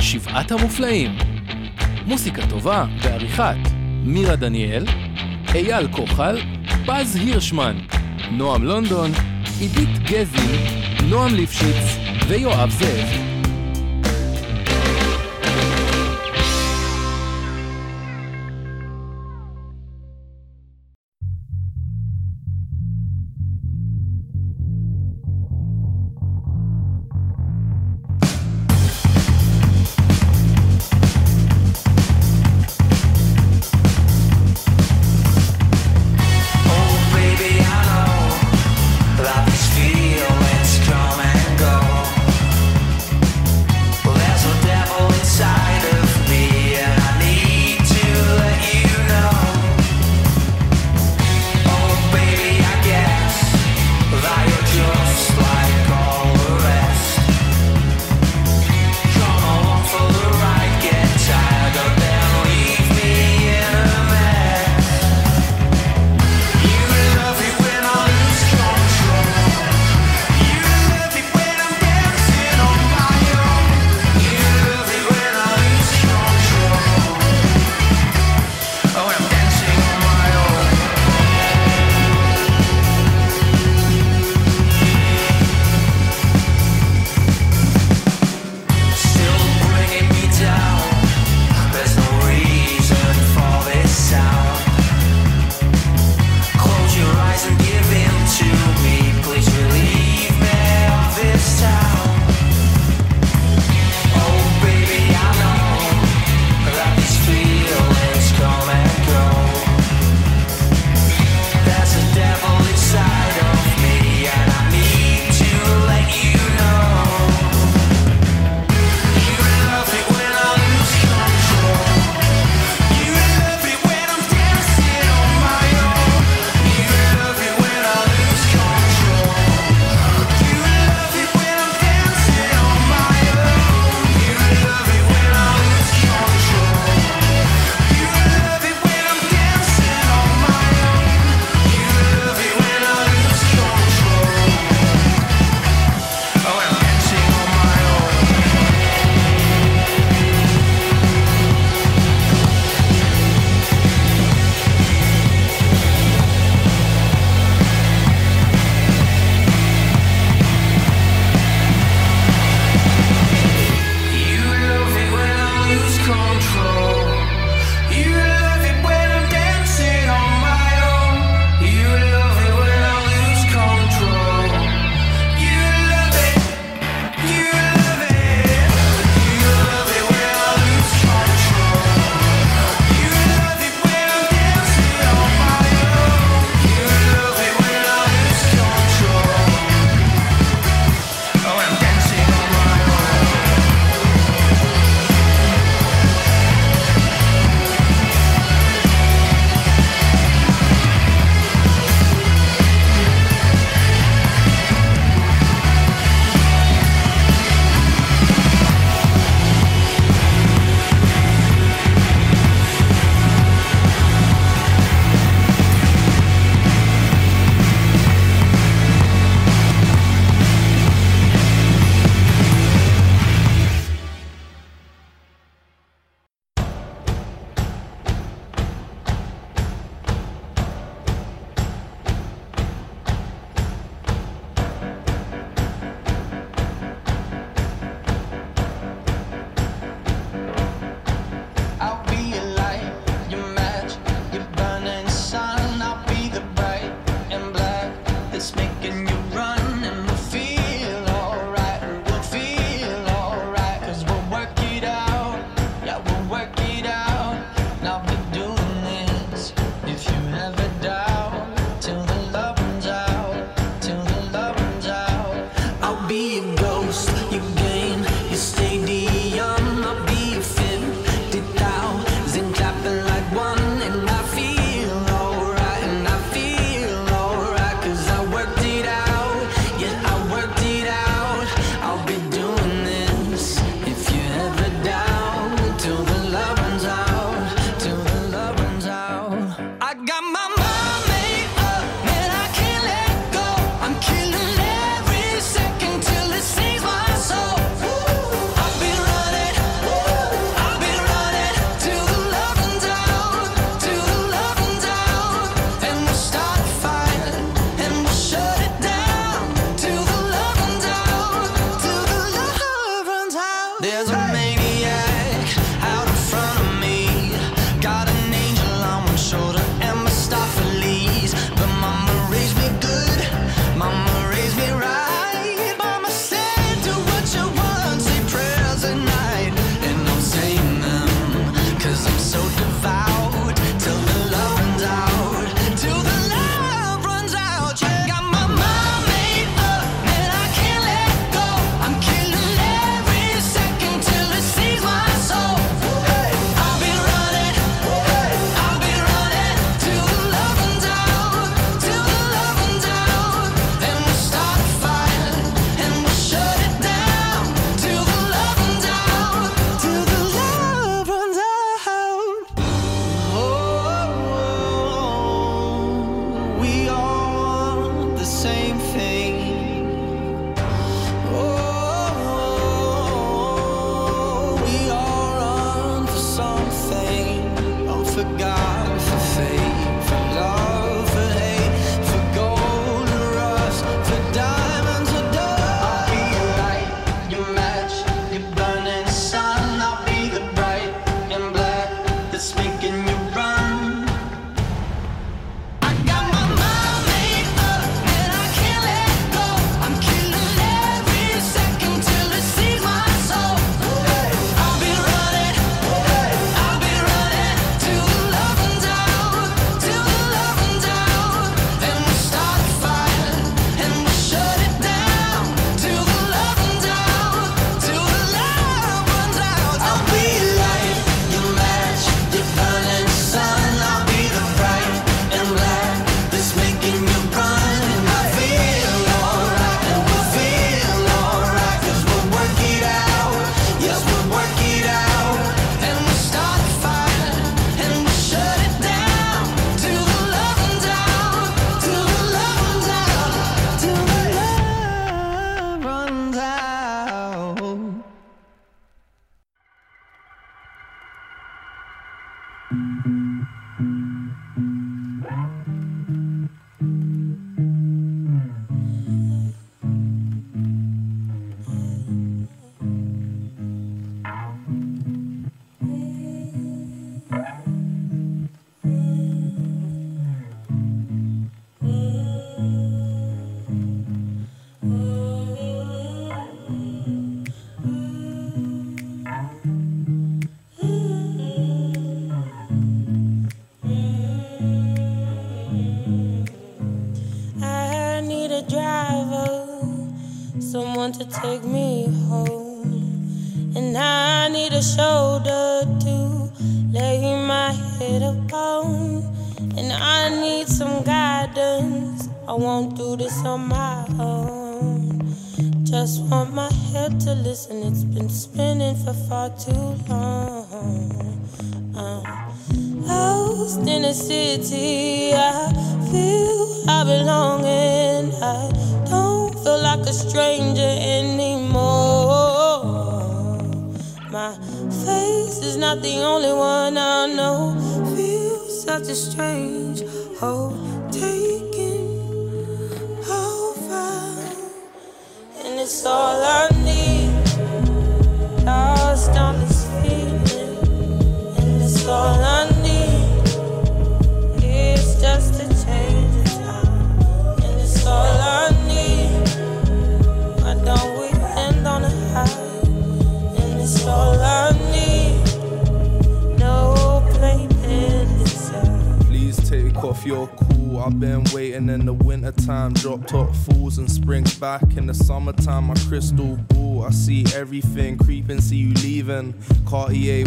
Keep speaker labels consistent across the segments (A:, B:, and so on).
A: שבעת המופלאים. מוסיקה טובה בעריכת מירה דניאל, אייל כוחל, פז הירשמן, נועם לונדון, עידית גזי, נועם ליפשיץ ויואב זאב.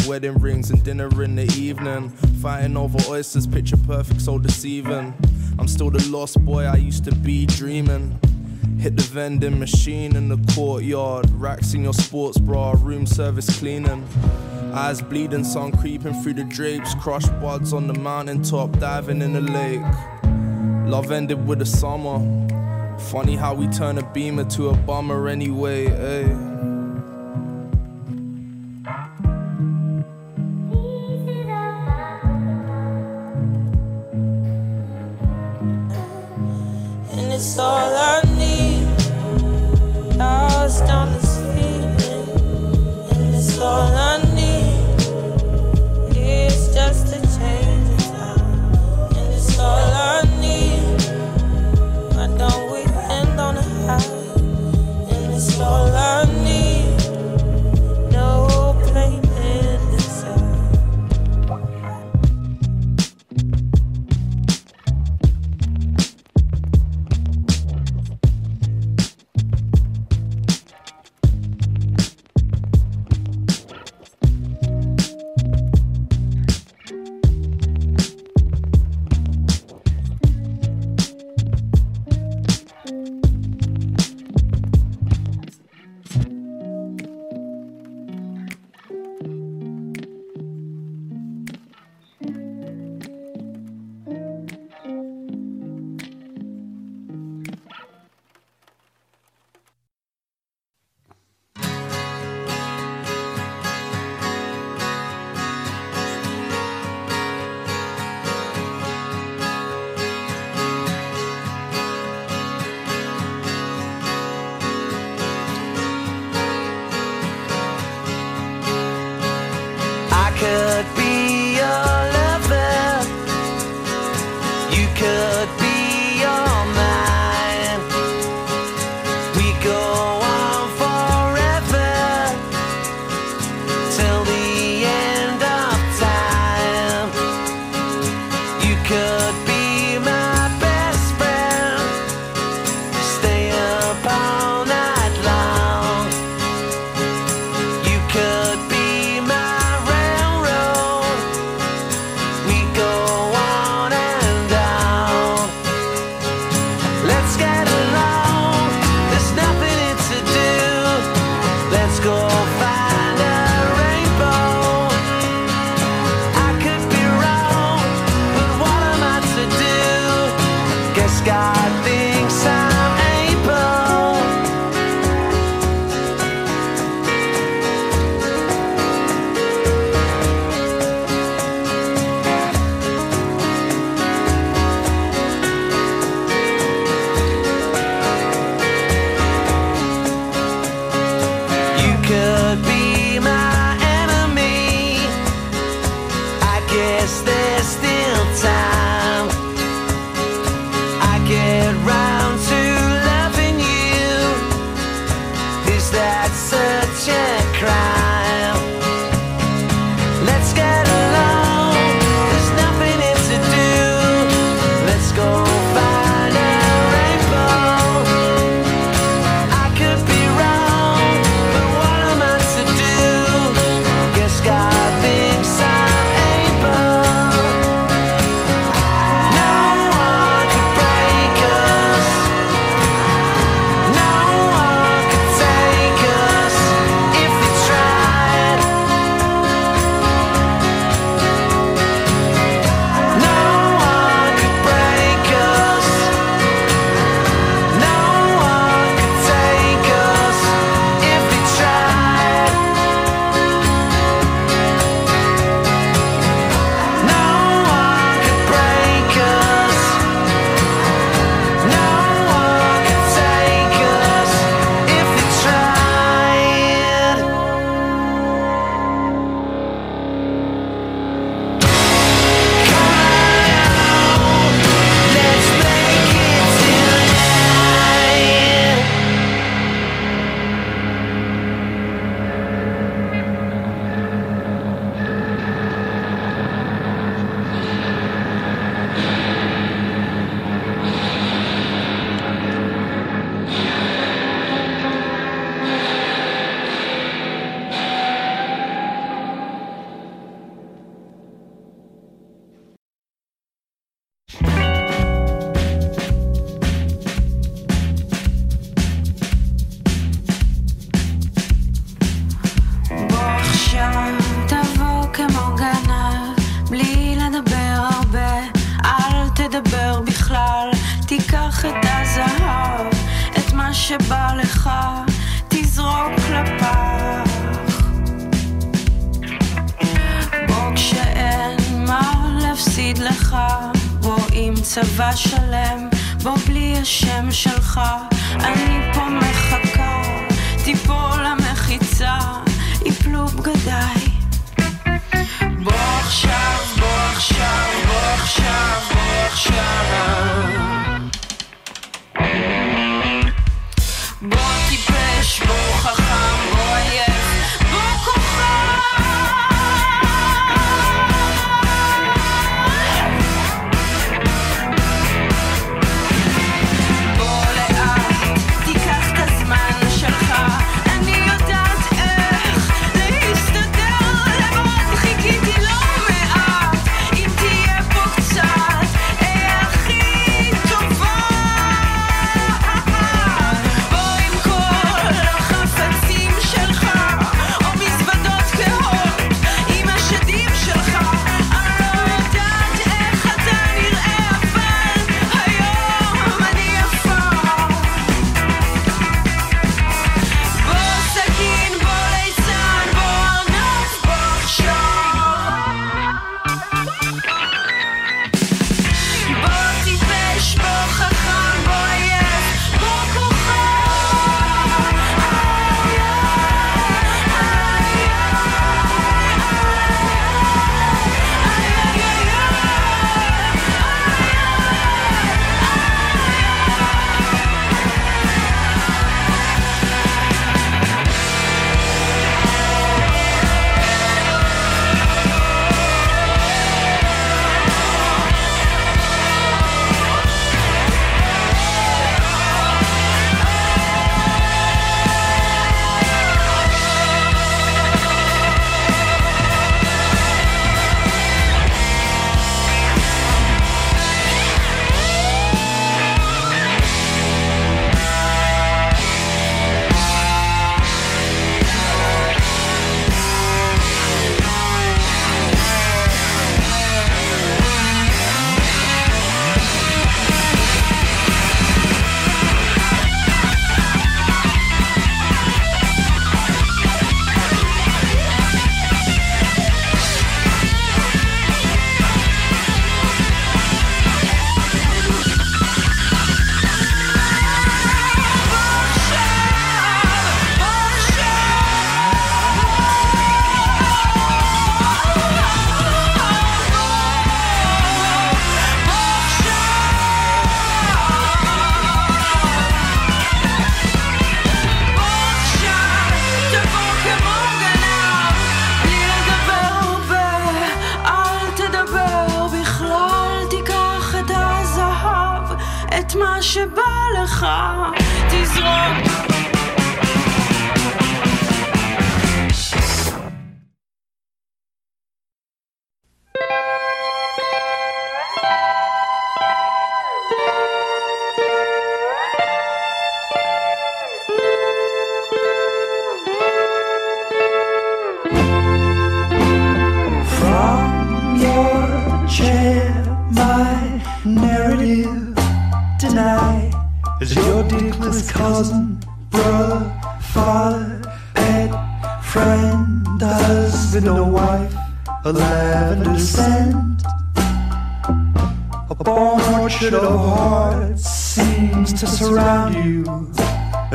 B: Wedding rings and dinner in the evening. Fighting over oysters, picture perfect, so deceiving. I'm still the lost boy I used to be dreaming. Hit the vending machine in the courtyard. Racks in your sports bra, room service cleaning. Eyes bleeding, sun creeping through the drapes. Crushed buds on the mountain top, diving in the lake. Love ended with the summer. Funny how we turn a beamer to a bummer anyway, eh?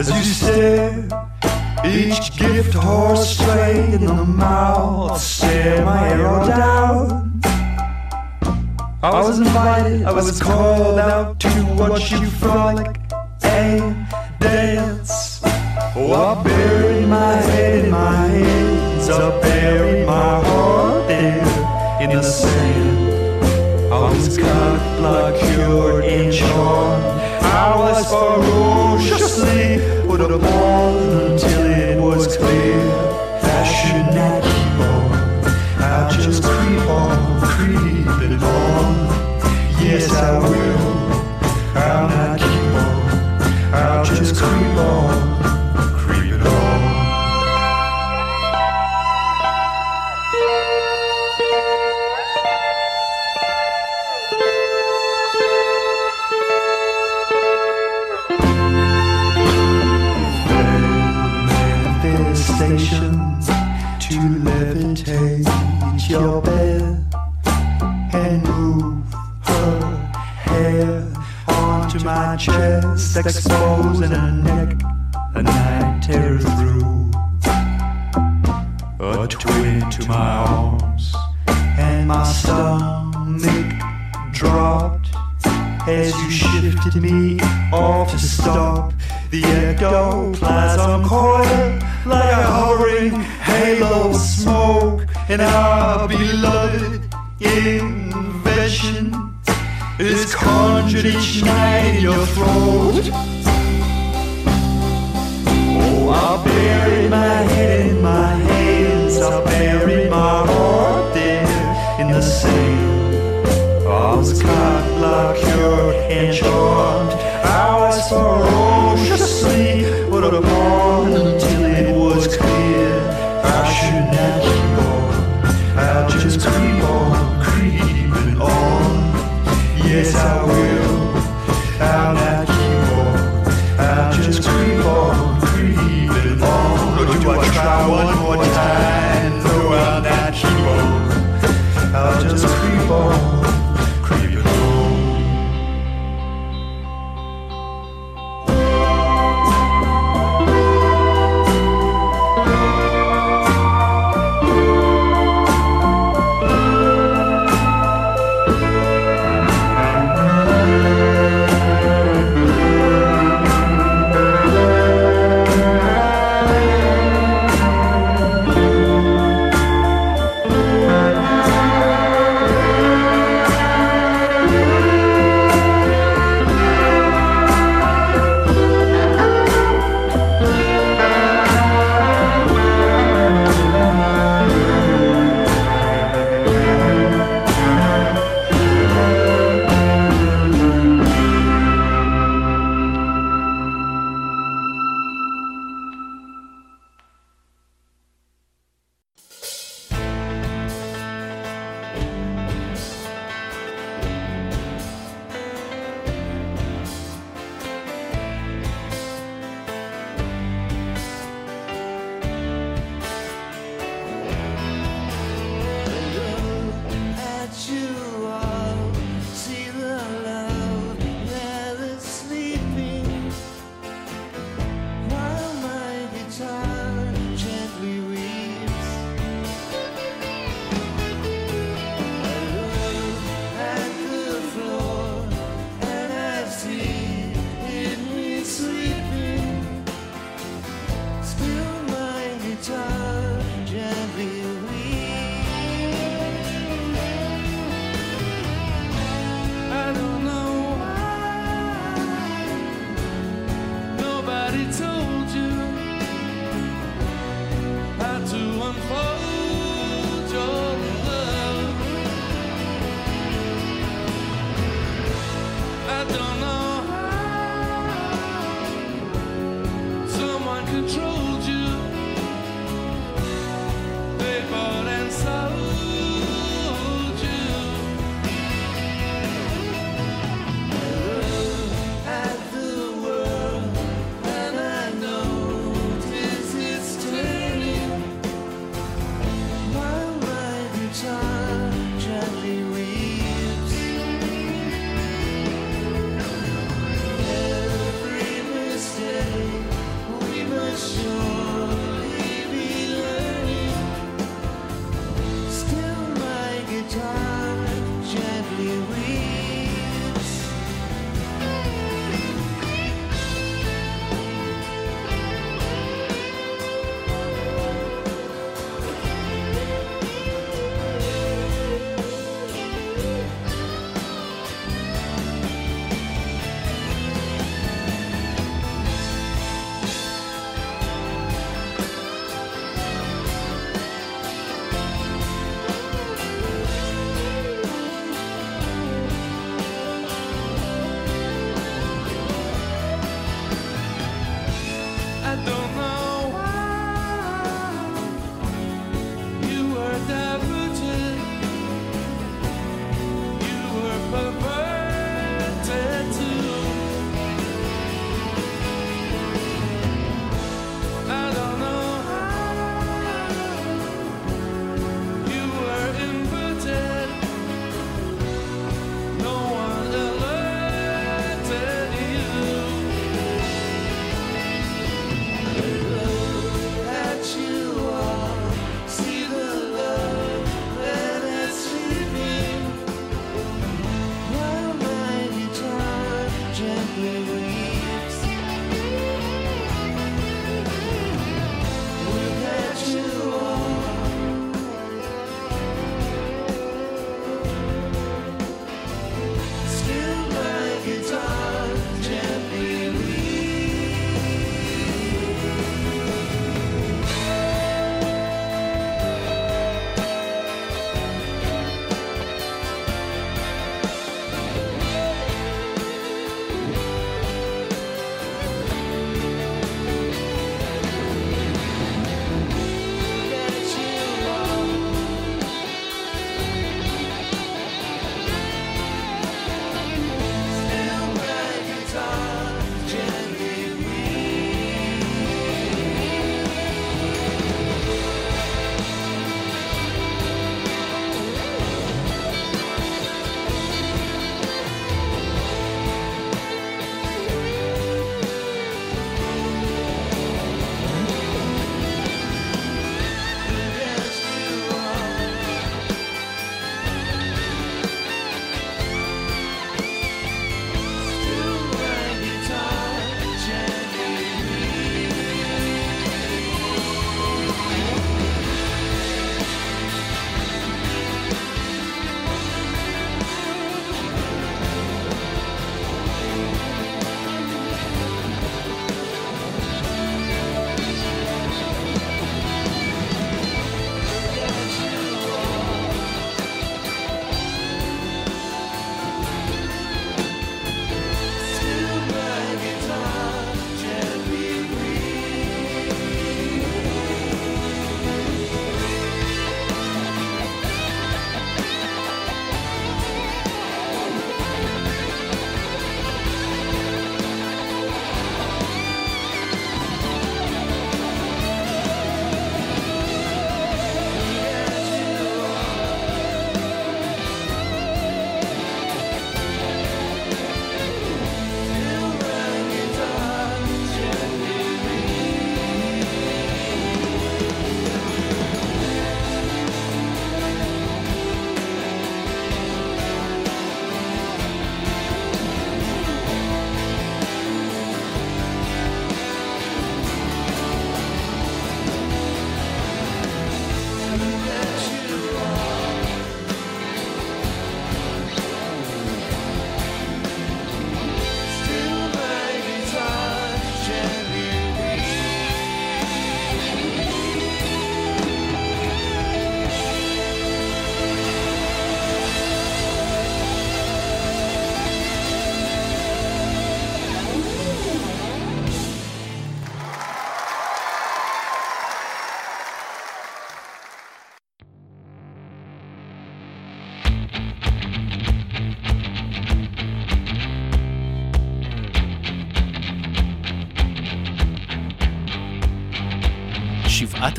C: As you stare, each gift horse straight in the mouth, stare my arrow down. I was invited, I was called out to watch you frolic and dance. Oh, I buried my head in my hands, I buried my heart there in the sand. I was like you're and charmed hours ferociously, put a ball until it was clear. I should not keep on, I'll just creep on, creep creeping on. Yes, I will, I'll not keep on, I'll just creep on.
D: and
E: move her hair onto my chest, exposing a neck a night terror through. A twin to my arms, and my stomach dropped as you shifted me off to stop the ectoplasm coil like a hovering halo of smoke, and our beloved in invention is conjured each night in your throat. Oh, I buried my head in my hands, I buried my heart there in the sand.
D: I was caught, like your and charmed. I
E: was ferociously put upon Yes, I will.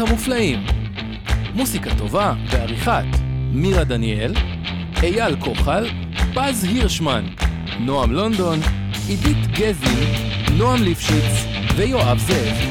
E: המופלאים. מוסיקה טובה בעריכת מירה דניאל, אייל כוחל, פז הירשמן, נועם לונדון, עידית גזי, נועם ליפשיץ ויואב זאב.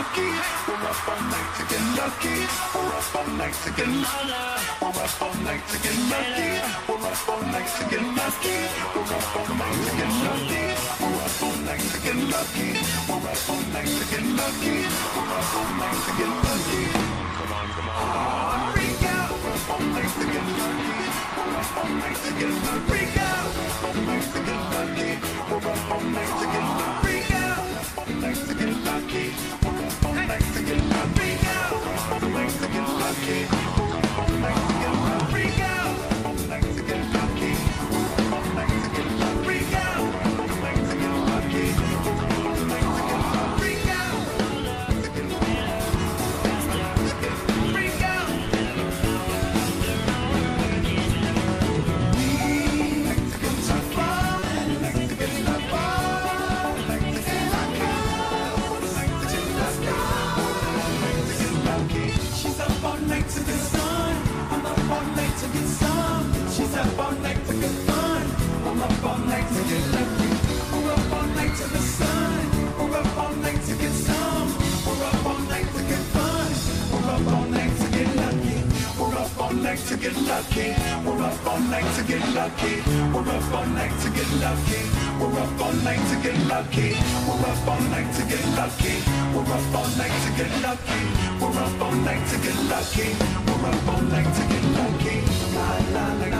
E: lucky. We're up all night to get lucky. We're up all night to get lucky. We're up all night to get lucky. We're up all night to get lucky. We're up all night to get lucky. We're up all night to get lucky. We're up all night to get lucky. We're up all night to get lucky. Come on, come on. Freak out. We're up all night to get lucky. We're up all night to get lucky. Freak out. We're up all night to get lucky. We're up all night to get lucky. Freak out. We're up all night to get lucky. I'll all night to get lucky. We're up all night to get lucky. We're up all night to get lucky. We're up all night to get lucky. We're up all night to get lucky. We're up all night to get lucky. We're up all night to get lucky. We're up all night to get lucky. La la la.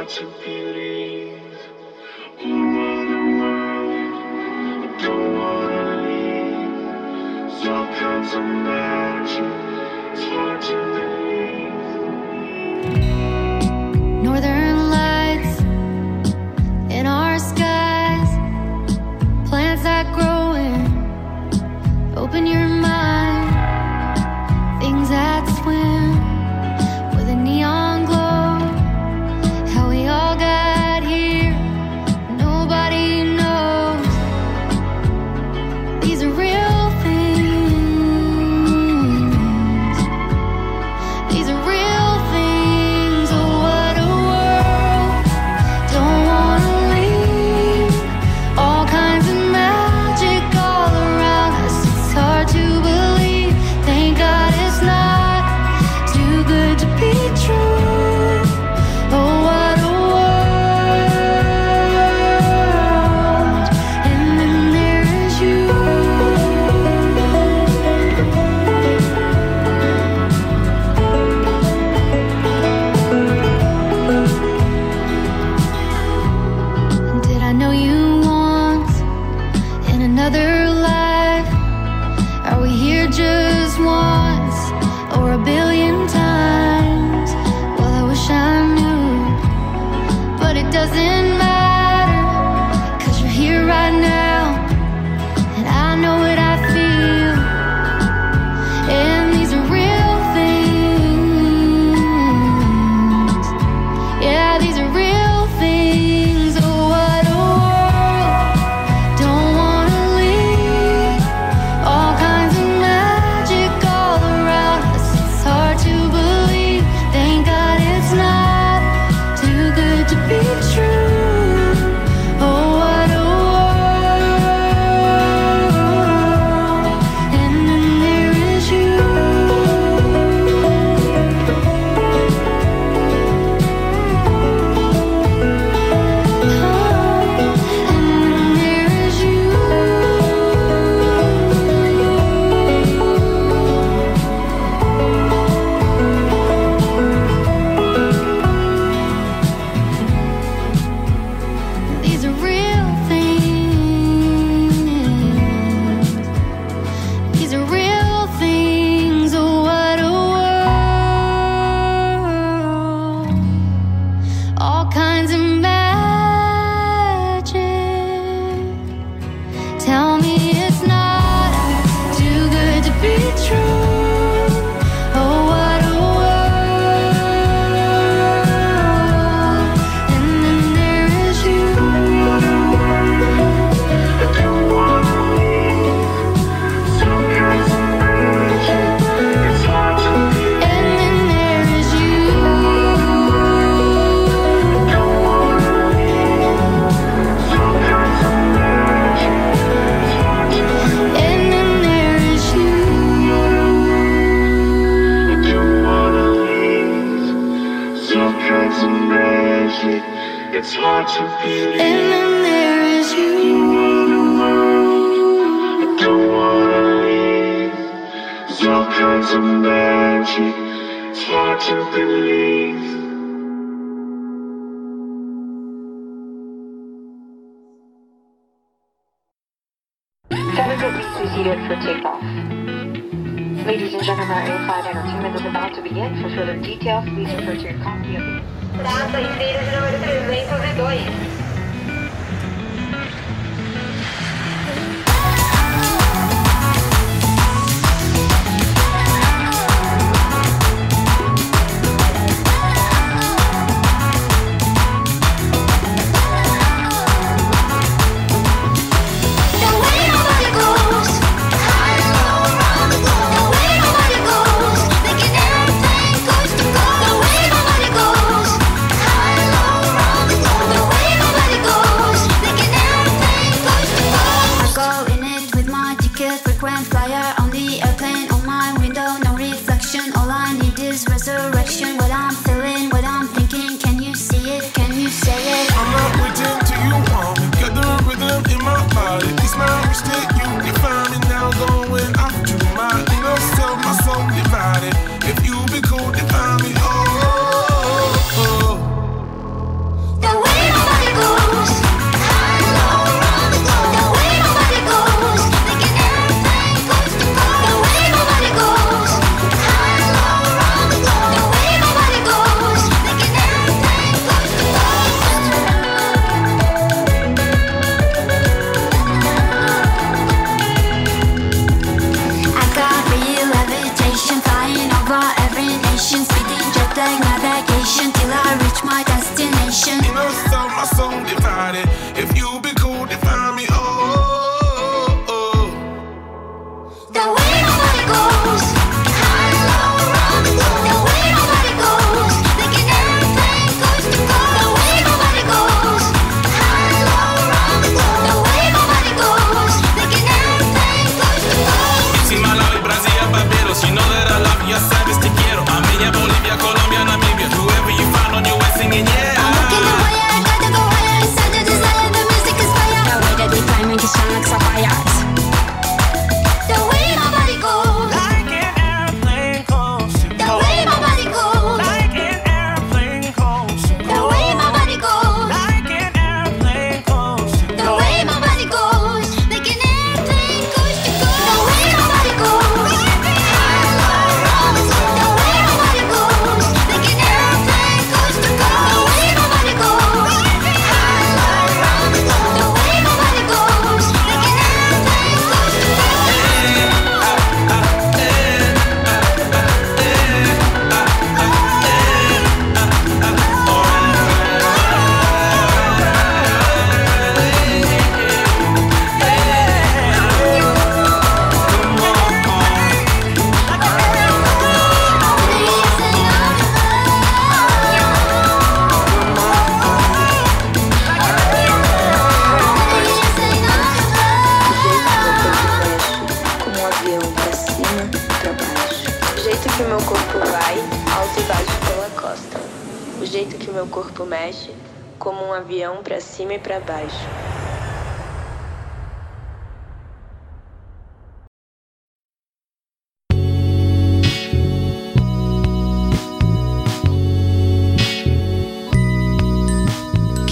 F: hard to believe. You the one, I don't wanna leave. Some kinds of magic, it's hard to believe.
G: Challenger beacon heated for takeoff. Ladies and gentlemen, air flight entertainment is about to begin. For further details, please refer to your copy of the... Praça, em 092.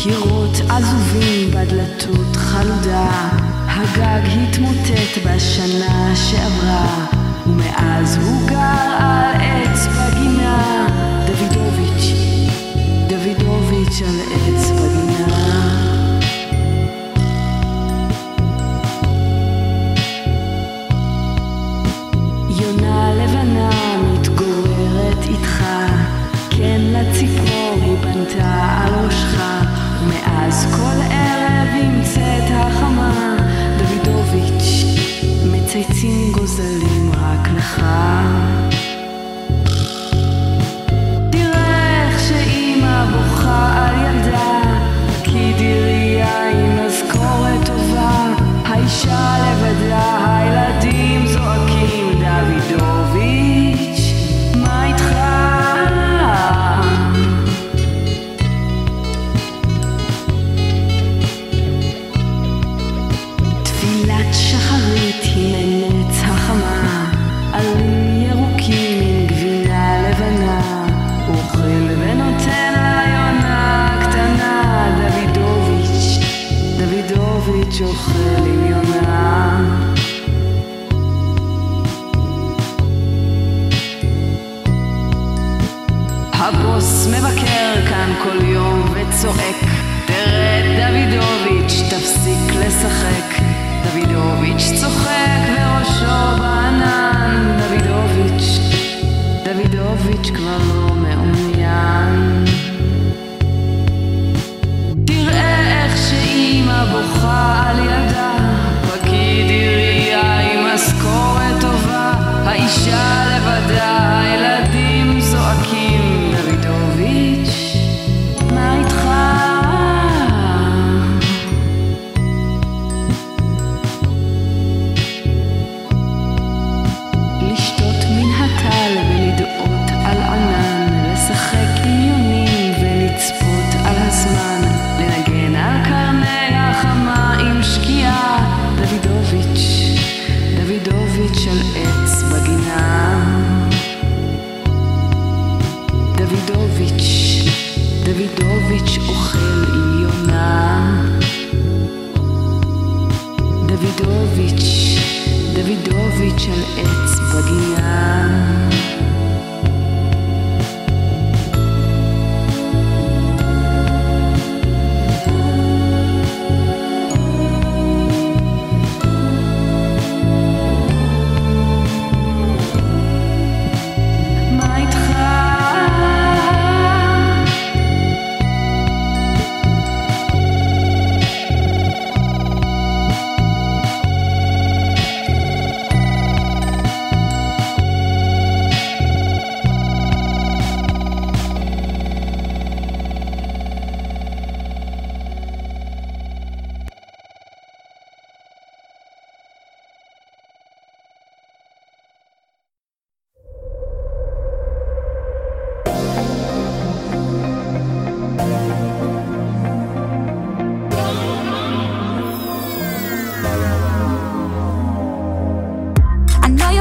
H: קירות עזובים בדלתות חלודה, הגג התמוטט בשנה שעברה, ומאז הוא גר על עץ בגינה. דוידוביץ', דוידוביץ' על עץ בגינה. יונה לבנה מתגוררת איתך, כן לציפור היא בנתה על ראשך. מצייצים גוזלים רק לך. צועק, תרד דוידוביץ', תפסיק לשחק. דוידוביץ' צוחק וראשו בענן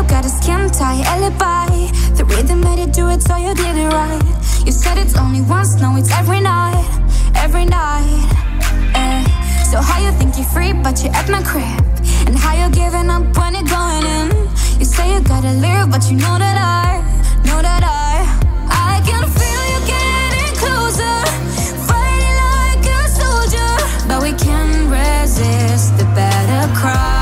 H: got a skin tight
I: alibi. The rhythm made it do it so you did it right. You said it's only once, no it's every night Every night eh. So how you think you're free but you're at my crib? And how you're giving up when it going in? You say you gotta live but you know that I Know that I I can feel you getting closer. Fighting like a soldier. But we can resist the better cry.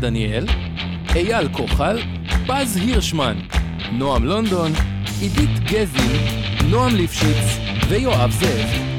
A: דניאל, אייל כוחל, פז הירשמן, נועם לונדון, עידית גזי, נועם ליפשיץ ויואב זאב.